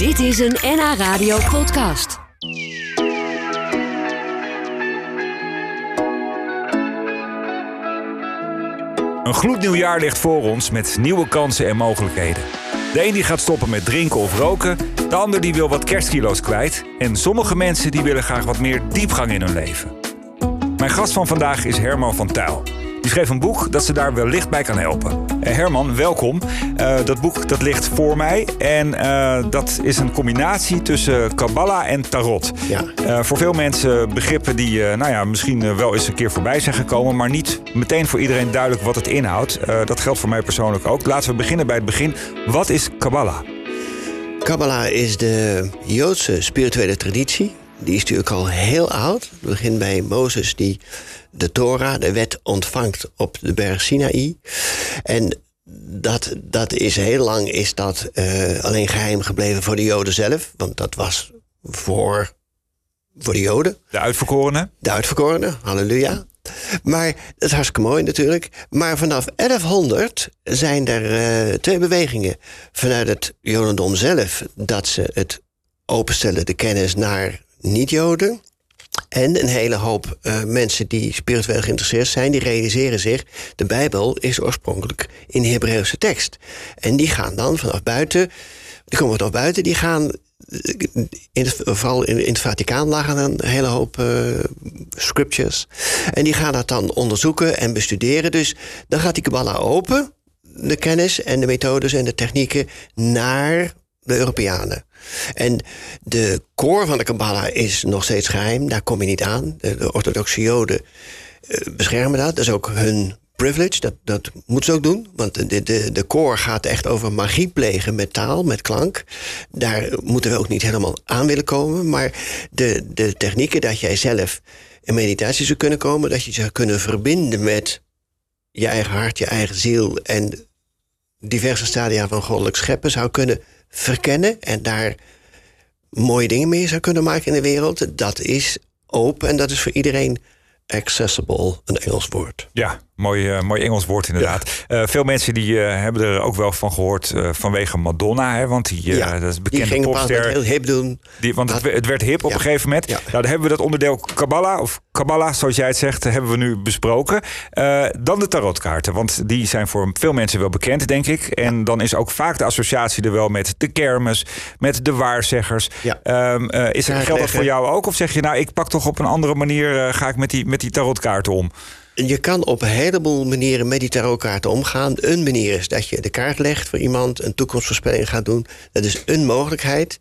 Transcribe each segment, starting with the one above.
Dit is een NH Radio podcast. Een gloednieuw jaar ligt voor ons met nieuwe kansen en mogelijkheden. De een die gaat stoppen met drinken of roken, de ander die wil wat kerstkilo's kwijt en sommige mensen die willen graag wat meer diepgang in hun leven. Mijn gast van vandaag is Herman van Tuil. Die schreef een boek dat ze daar wellicht bij kan helpen. Eh, Herman, welkom. Eh, dat boek dat ligt voor mij. En eh, dat is een combinatie tussen Kabbalah en Tarot. Ja. Voor veel mensen begrippen die nou ja, misschien wel eens een keer voorbij zijn gekomen. Maar niet meteen voor iedereen duidelijk wat het inhoudt. Dat geldt voor mij persoonlijk ook. Laten we beginnen bij het begin. Wat is Kabbalah? Kabbalah is de Joodse spirituele traditie. Die is natuurlijk al heel oud. Het begint bij Mozes die de Torah, de wet, ontvangt op de berg Sinaï. En dat, dat is heel lang is dat, eh, alleen geheim gebleven voor de Joden zelf. Want dat was voor, voor de Joden. De uitverkorenen? De uitverkorenen, halleluja. Maar het is hartstikke mooi natuurlijk. Maar vanaf 1100 zijn er eh, twee bewegingen vanuit het Jodendom zelf. Dat ze het openstellen, de kennis naar niet-Joden. En een hele hoop eh, mensen die spiritueel geïnteresseerd zijn, die realiseren zich, de Bijbel is oorspronkelijk in Hebreeuwse tekst. En die gaan dan vanaf buiten, die komen vanaf buiten, die gaan in het, vooral in, in het Vaticaan lagen een hele hoop uh, scriptures. En die gaan dat dan onderzoeken en bestuderen. Dus dan gaat die Kabbalah open, de kennis en de methodes en de technieken, naar de Europeanen. En de core van de Kabbalah is nog steeds geheim. Daar kom je niet aan. De, orthodoxe Joden uh, beschermen dat. Dat is ook hun privilege. Dat, dat moeten ze ook doen. Want de, de, de core gaat echt over magie plegen met taal, met klank. Daar moeten we ook niet helemaal aan willen komen. Maar de, de technieken dat jij zelf in meditatie zou kunnen komen, dat je zou kunnen verbinden met je eigen hart, je eigen ziel en diverse stadia van goddelijk scheppen zou kunnen verkennen en daar mooie dingen mee zou kunnen maken in de wereld, dat is open en dat is voor iedereen accessible, een Engels woord. Ja, mooi, uh, mooi Engels woord inderdaad. Ja. Uh, veel mensen die uh, hebben er ook wel van gehoord vanwege Madonna. Hè, want die, ja, dat is een bekende die ging popster. heel hip doen. Die, want het, het, werd hip op ja. een gegeven moment. Nou, dan hebben we dat onderdeel Kabbalah, of Kabbalah zoals jij het zegt, hebben we nu besproken. dan de tarotkaarten, want die zijn voor veel mensen wel bekend, denk ik. En dan is ook vaak de associatie er wel met de kermis, met de waarzeggers. Um, is er, geldt dat voor jou ook? Of zeg je nou, ik pak toch op een andere manier, ga ik met die, met die tarotkaarten om? Je kan op een heleboel manieren met die tarotkaarten omgaan. Een manier is dat je de kaart legt voor iemand, een toekomstvoorspelling gaat doen. Dat is een mogelijkheid.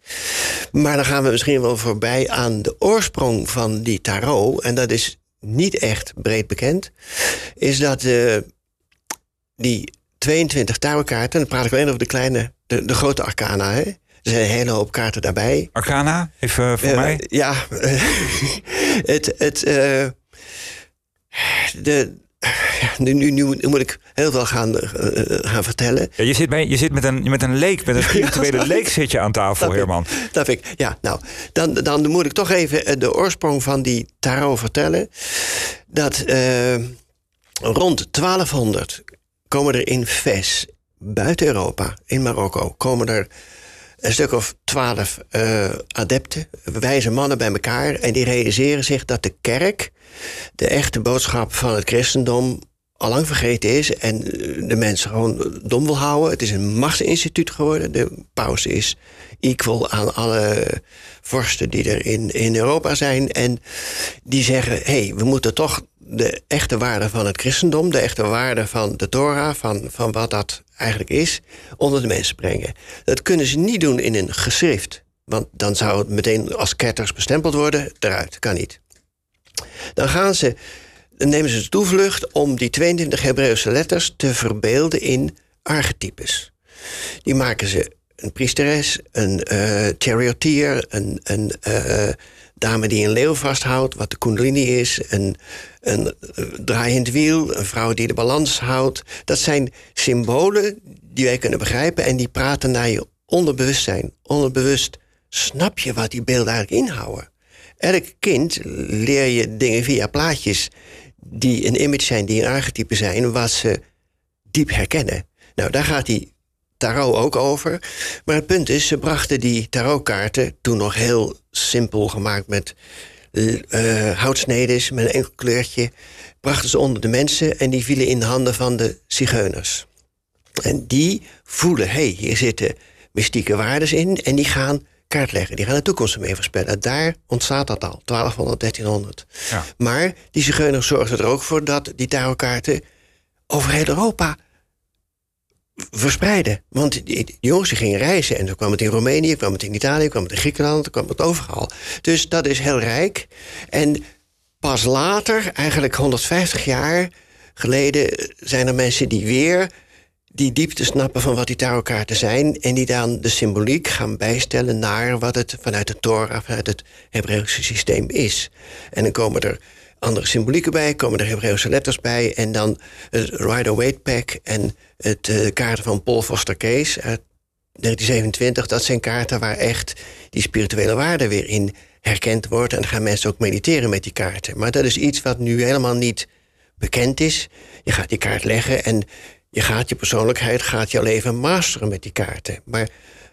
Maar dan gaan we misschien wel voorbij aan de oorsprong van die tarot. En dat is niet echt breed bekend. Is dat uh, die 22 tarotkaarten, dan praat ik alleen over de kleine, de, de grote arcana. Hè? Er zijn een hele hoop kaarten daarbij. Arcana, even voor uh, mij. Ja, het. het uh, de, nu, nu, nu, moet ik heel veel gaan, uh, gaan vertellen. Ja, je, zit bij, je zit met een, met een leek, met een spirituele ja, leek zit je aan tafel, dat Herman. Ik, dat ik. Ja, nou, dan, dan moet ik toch even de oorsprong van die tarot vertellen. Dat uh, rond 1200 komen er in Fes, buiten Europa, in Marokko, komen er een stuk of twaalf uh, adepten, wijze mannen bij elkaar. En die realiseren zich dat de kerk de echte boodschap van het christendom al lang vergeten is. En de mensen gewoon dom wil houden. Het is een machtsinstituut geworden. De paus is equal aan alle vorsten die er in, in Europa zijn. En die zeggen, hé, hey, we moeten toch de echte waarde van het christendom... de echte waarde van de Torah, van, van wat dat eigenlijk is... onder de mensen brengen. Dat kunnen ze niet doen in een geschrift. Want dan zou het meteen als ketters bestempeld worden. Eruit, kan niet. Dan gaan ze, dan nemen ze de toevlucht om die 22 Hebreeuwse letters te verbeelden in archetypes. Die maken ze een priesteres, een uh, charioteer, een, een uh, dame die een leeuw vasthoudt, wat de kundalini is, een, een uh, draaiend wiel, een vrouw die de balans houdt. Dat zijn symbolen die wij kunnen begrijpen en die praten naar je onderbewustzijn. Onderbewust snap je wat die beelden eigenlijk inhouden. Elk kind leer je dingen via plaatjes die een image zijn, die een archetype zijn, wat ze diep herkennen. Nou, daar gaat die tarot ook over. Maar het punt is, ze brachten die tarotkaarten toen nog heel simpel gemaakt met uh, houtsnedes, met een enkel kleurtje. Brachten ze onder de mensen en die vielen in de handen van de zigeuners. En die voelen, hé, hey, hier zitten mystieke waarden in en die gaan kaart leggen. Die gaan de toekomst mee voorspellen. Daar ontstaat dat al, 1200, 1300. Ja. Maar die zigeuners zorgden er ook voor dat die tarotkaarten over heel Europa verspreiden. Want die, jongens die gingen reizen en dan kwam het in Roemenië, kwam het in Italië, kwam het in Griekenland, kwam het overal. Dus dat is heel rijk. En pas later, eigenlijk 150 jaar geleden, zijn er mensen die weer die diepte snappen van wat die tarotkaarten zijn en die dan de symboliek gaan bijstellen naar wat het vanuit de Torah, vanuit het Hebreeuwse systeem is. En dan komen er andere symbolieken bij, komen er Hebreeuwse letters bij. En dan het Rider-Waite Pack en het uh, kaarten van Paul Foster Case uit 1927. Dat zijn kaarten waar echt die spirituele waarde weer in herkend wordt. En dan gaan mensen ook mediteren met die kaarten. Maar dat is iets wat nu helemaal niet bekend is. Je gaat die kaart leggen en je gaat je persoonlijkheid, gaat je leven masteren met die kaarten. Maar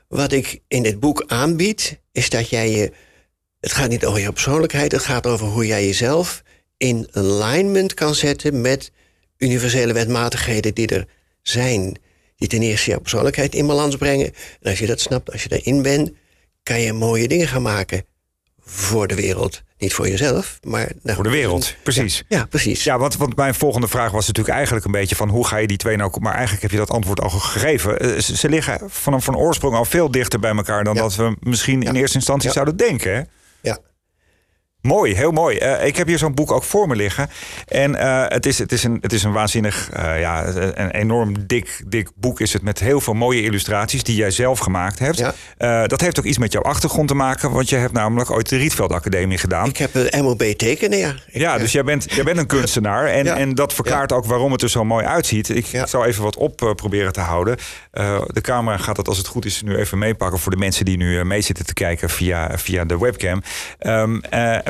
wat ik in dit boek aanbied, is dat jij je. Het gaat niet over je persoonlijkheid, het gaat over hoe jij jezelf in alignment kan zetten met universele wetmatigheden die er zijn. Die ten eerste jouw persoonlijkheid in balans brengen. En als je dat snapt, als je daarin bent, kan je mooie dingen gaan maken voor de wereld. Niet voor jezelf, maar... voor de wereld, precies. Ja, precies. Ja, want, want mijn volgende vraag was natuurlijk eigenlijk een beetje van... hoe ga je die twee nou... Maar eigenlijk heb je dat antwoord al gegeven. Eh, ze, liggen van, van oorsprong al veel dichter bij elkaar... dan dat we misschien in eerste instantie zouden denken. Mooi, heel mooi. Uh, ik heb hier zo'n boek ook voor me liggen. En uh, het, is, het, is een, het is een waanzinnig, uh, ja, een enorm dik, dik boek is het met heel veel mooie illustraties die jij zelf gemaakt hebt. Ja. dat heeft ook iets met jouw achtergrond te maken, want je hebt namelijk ooit de Rietveld Academie gedaan. Ik heb een MOB tekenen, ja. ja, dus jij bent, jij bent een kunstenaar en, en dat verklaart ook waarom het er zo mooi uitziet. Ik, ik zal even wat op proberen te houden. de camera gaat het als het goed is nu even meepakken voor de mensen die nu mee zitten te kijken via, via de webcam. Um,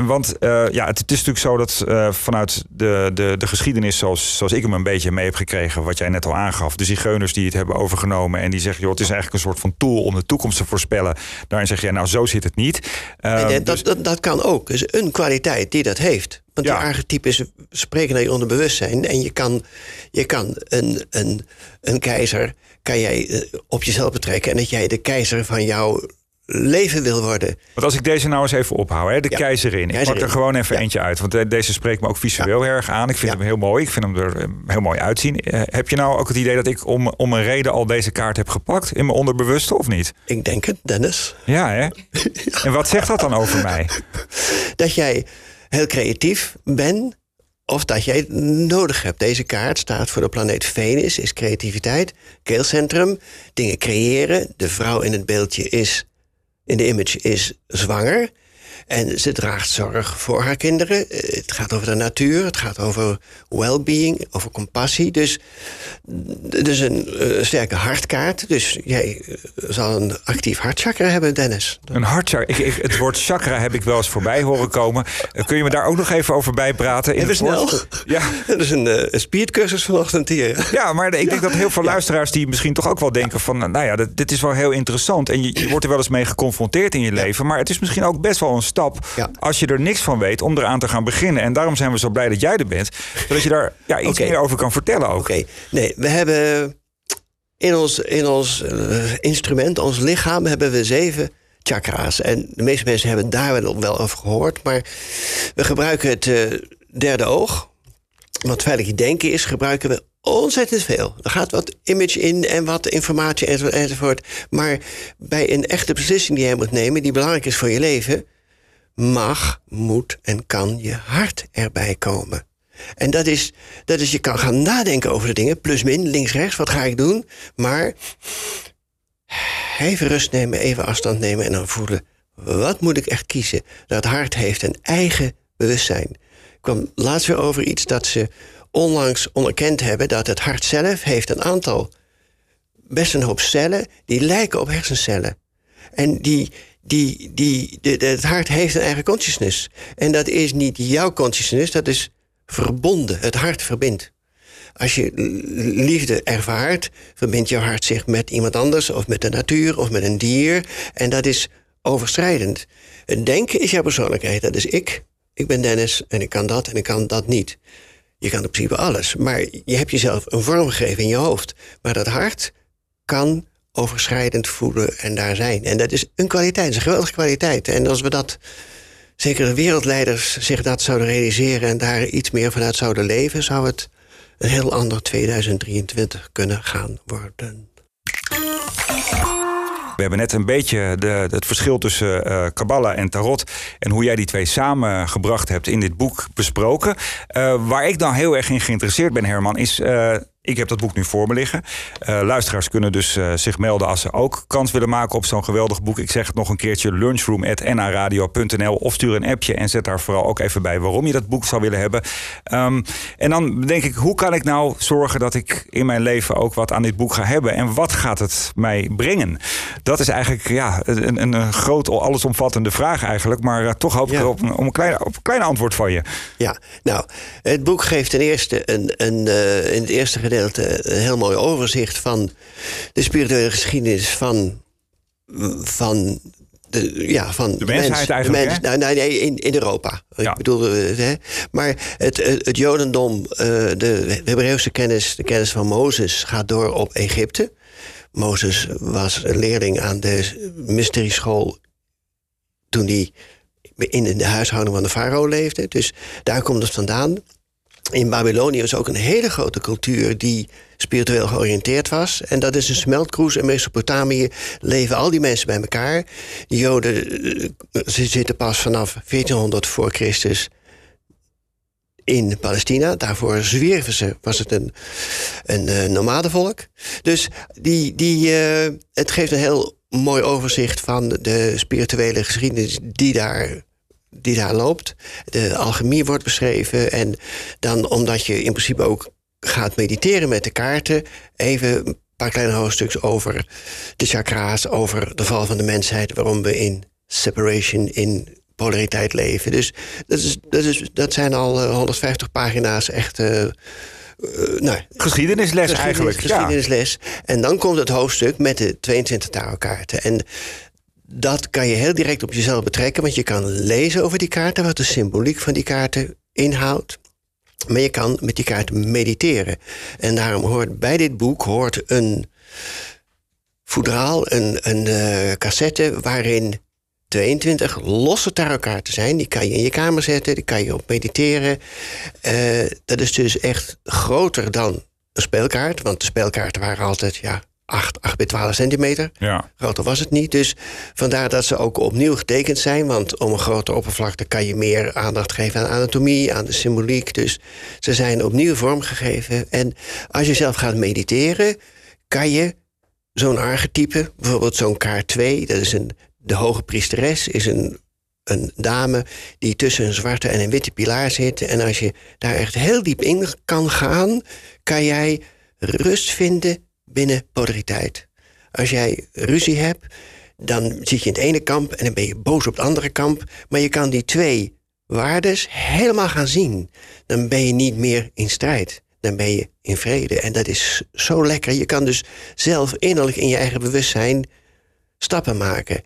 want uh, ja, het, is natuurlijk zo dat uh, vanuit de, de, de geschiedenis, zoals, zoals ik hem een beetje mee heb gekregen, wat jij net al aangaf, de zigeuners die het hebben overgenomen en die zeggen, joh, het is eigenlijk een soort van tool om de toekomst te voorspellen. Daarin zeg je, nou, zo zit het niet. Uh, nee, dat, dus... dat, dat kan ook. Dus een kwaliteit die dat heeft. Want ja. die archetypes spreken naar je onderbewustzijn. En je kan, je kan een, een, een keizer kan jij eh, op jezelf betrekken. En dat jij de keizer van jouw leven wil worden. Want als ik deze nou eens even ophoud, hè, de keizerin. Ik pak er gewoon even eentje uit. Want deze spreekt me ook visueel erg aan. Ik vind hem heel mooi. Ik vind hem er eh, heel mooi uitzien. Uh, heb je nou ook het idee dat ik om, om een reden al deze kaart heb gepakt? In mijn onderbewuste of niet? Ik denk het, Dennis. Ja, hè? En wat zegt dat dan over mij? Dat jij heel creatief bent. Of dat jij het nodig hebt. Deze kaart staat voor de planeet Venus, is creativiteit. Keelcentrum, dingen creëren. De vrouw in het beeldje is in de image is zwanger. En ze draagt zorg voor haar kinderen. Eh, het gaat over de natuur, het gaat over well-being, over compassie. Dus, dus een uh, sterke hartkaart. Dus jij eh, zal een actief hartchakra hebben, Dennis. Een hartchakra. Ik, het woord chakra heb ik wel eens voorbij horen komen. kun je me daar ook nog even over bijpraten? In Even snel. Ja. Dat is een, uh, een vanochtend hier. Ja, maar ik denk dat heel veel luisteraars die misschien toch ook wel denken van... nou ja, dit, is wel heel interessant. En je, je, wordt er wel eens mee geconfronteerd in je leven. Maar het is misschien ook best wel een stap ja. als je er niks van weet om eraan te gaan beginnen. En daarom zijn we zo blij dat jij er bent. Zodat je daar ja, iets meer over kan vertellen ook. Oké, nee, we hebben in ons, in ons uh, instrument, ons lichaam, hebben we zeven chakra's. En de meeste mensen hebben daar wel, over gehoord. Maar we gebruiken het uh, derde oog. Wat veilig denken is, gebruiken we ontzettend veel. Er gaat wat image in en wat informatie enzovoort. Maar bij een echte beslissing die je moet nemen, die belangrijk is voor je leven, mag, moet en kan je hart erbij komen. En dat is, dat is, je kan gaan nadenken over de dingen, plus min, links, rechts, wat ga ik doen? Maar even rust nemen, even afstand nemen en dan voelen, wat moet ik echt kiezen? Dat hart heeft een eigen bewustzijn. Ik kwam laatst weer over iets dat ze onlangs onderkend hebben, dat het hart zelf heeft een aantal, best een hoop cellen, die lijken op hersencellen. En die, die, die, de, het hart heeft een eigen consciousness. En dat is niet jouw consciousness, dat is verbonden. Het hart verbindt. Als je liefde ervaart, verbindt jouw hart zich met iemand anders, of met de natuur, of met een dier. En dat is overschrijdend. Het denken is jouw persoonlijkheid, dat is ik. Ik ben Dennis en ik kan dat en ik kan dat niet. Je kan in principe alles, maar je hebt jezelf een vorm gegeven in je hoofd. Maar dat hart kan overschrijdend voelen en daar zijn. En dat is een kwaliteit, een geweldige kwaliteit. En als we dat, zeker de wereldleiders, zich dat zouden realiseren en daar iets meer vanuit zouden leven, zou het een heel ander 2023 kunnen gaan worden. We hebben net een beetje de, het verschil tussen uh, Kabbalah en Tarot en hoe jij die twee samengebracht hebt in dit boek besproken. Uh, waar ik dan heel erg in geïnteresseerd ben, Herman, is uh, ik heb dat boek nu voor me liggen. Uh, luisteraars kunnen dus uh, zich melden als ze ook kans willen maken op zo'n geweldig boek. Ik zeg het nog een keertje: lunchroom.naradio.nl of stuur een appje en zet daar vooral ook even bij waarom je dat boek zou willen hebben. Um, en dan denk ik: hoe kan ik nou zorgen dat ik in mijn leven ook wat aan dit boek ga hebben? En wat gaat het mij brengen? Dat is eigenlijk ja, een, een, een groot, allesomvattende vraag eigenlijk. Maar uh, toch hoop ik ja. op, een, op, een kleine, op een klein antwoord van je. Ja, nou, het boek geeft ten eerste een, een, in het eerste gedeelte een heel mooi overzicht van de spirituele geschiedenis van, van de, ja, van de mensheid mens, eigenlijk. De mens, nou, nee, in, in Europa. Ja. Ik bedoel, hè, maar het, het, het Jodendom, de Hebreeuwse kennis, de kennis van Mozes, gaat door op Egypte. Mozes was een leerling aan de mysterieschool toen hij in de huishouding van de farao leefde. Dus daar komt het vandaan in Babylonië is ook een hele grote cultuur die spiritueel georiënteerd was. En dat is een smeltkroes. In Mesopotamië leven al die mensen bij elkaar. De Joden ze zitten pas vanaf 1400 voor Christus in Palestina. Daarvoor zwierven ze, was het een, een uh, nomadenvolk. Dus die, die, uh, het geeft een heel mooi overzicht van de spirituele geschiedenis die daar die daar loopt. De alchemie wordt beschreven. En dan omdat je in principe ook gaat mediteren met de kaarten, even een paar kleine hoofdstuks over de chakra's, over de val van de mensheid, waarom we in separation, in polariteit leven. Dus dat, is, dat, is, dat zijn al 150 pagina's echt. Uh, uh, nou, geschiedenisles eigenlijk. Geschiedenisles. Ja. En dan komt het hoofdstuk met de 22 tarotkaarten. En dat kan je heel direct op jezelf betrekken, want je kan lezen over die kaarten, wat de symboliek van die kaarten inhoudt. Maar je kan met die kaarten mediteren. En daarom hoort bij dit boek hoort een voedraal, een, een uh, cassette waarin 22 losse tarotkaarten zijn. Die kan je in je kamer zetten, die kan je op mediteren. Uh, dat is dus echt groter dan een speelkaart, want de speelkaarten waren altijd ja, 8, 8 bij 12 centimeter. Ja. Groter was het niet. Dus vandaar dat ze ook opnieuw getekend zijn. Want om een grote oppervlakte kan je meer aandacht geven aan anatomie, aan de symboliek. Dus ze zijn opnieuw vormgegeven. En als je zelf gaat mediteren, kan je zo'n archetype, bijvoorbeeld zo'n kaart 2, dat is een, de hoge priesteres, is een, een dame die tussen een zwarte en een witte pilaar zit. En als je daar echt heel diep in kan gaan, kan jij rust vinden binnen polariteit. Als jij ruzie hebt, dan zit je in het ene kamp en dan ben je boos op het andere kamp. Maar je kan die twee waardes helemaal gaan zien. Dan ben je niet meer in strijd. Dan ben je in vrede. En dat is zo lekker. Je kan dus zelf innerlijk in je eigen bewustzijn stappen maken.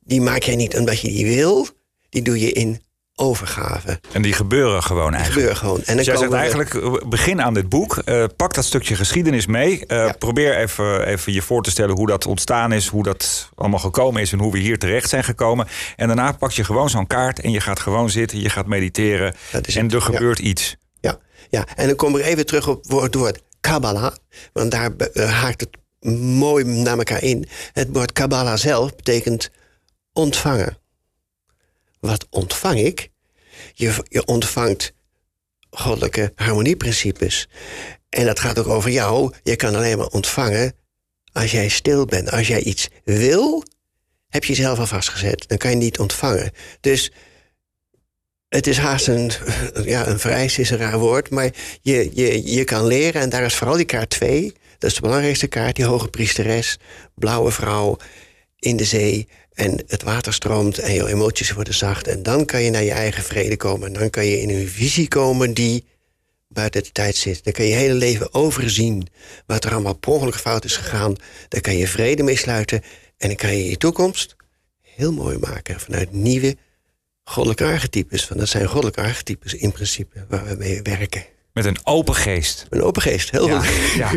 Die maak jij niet omdat je die wil. Die doe je in overgave. En die gebeuren gewoon eigenlijk. gebeuren gewoon. En dan dus jij zegt we... eigenlijk, eh, begin aan dit boek. Uh, pak dat stukje geschiedenis mee. Uh, ja. Probeer even, even je voor te stellen hoe dat ontstaan is. Hoe dat allemaal gekomen is. En hoe we hier terecht zijn gekomen. En daarna pak je gewoon zo'n kaart. En je gaat gewoon zitten. Je gaat mediteren. En er gebeurt ja. iets. Ja. ja, en dan kom ik even terug op het woord Kabbalah. Want daar haakt het mooi naar elkaar in. Het woord Kabbalah zelf betekent ontvangen. Wat ontvang ik? Je, je ontvangt goddelijke harmonieprincipes. En dat gaat ook over jou. Je kan alleen maar ontvangen als jij stil bent. Als jij iets wil, heb je jezelf al vastgezet. Dan kan je niet ontvangen. Dus het is haast een, ja, een vereis is een raar woord, maar je, je, je kan leren. En daar is vooral die kaart 2. Dat is de belangrijkste kaart, die hoge priesteres, blauwe vrouw in de zee. En het water stroomt en je emoties worden zacht. En dan kan je naar je eigen vrede komen. En dan kan je in een visie komen die buiten de tijd zit. Dan kan je je hele leven overzien wat er allemaal per ongeluk fout is gegaan. Daar kan je vrede mee sluiten. En dan kan je je toekomst heel mooi maken vanuit nieuwe goddelijke archetypes. Want dat zijn goddelijke archetypes in principe waar we mee werken. Met een open geest. Een open geest, heel Ja, goed. ja.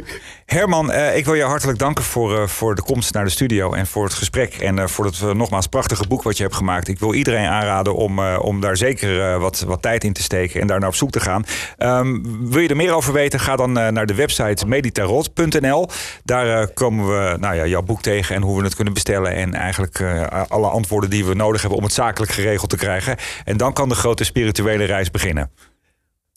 Herman, eh, ik wil je hartelijk danken voor, eh, voor de komst naar de studio en voor het gesprek. En eh, voor het nogmaals prachtige boek wat je hebt gemaakt. Ik wil iedereen aanraden om, om daar zeker wat, wat tijd in te steken en daar naar op zoek te gaan. Ehm, wil je er meer over weten? Ga dan naar de website meditarot.nl. Daar komen we nou ja, jouw boek tegen en hoe we het kunnen bestellen. En eigenlijk alle antwoorden die we nodig hebben om het zakelijk geregeld te krijgen. En dan kan de grote spirituele reis beginnen.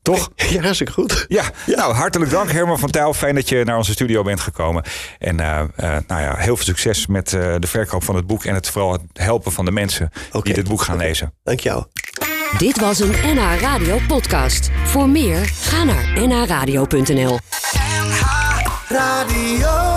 Toch? Ja, hartstikke goed. Ja, nou hartelijk dank Herman van Tijl. Fijn dat je naar onze studio bent gekomen. En eh, eh, nou ja, heel veel succes met eh, de verkoop van het boek en het vooral het helpen van de mensen die dit boek gaan lezen. Dank jou. Dit was een NH Radio podcast. Voor meer, ga naar nhradio.nl. Radio.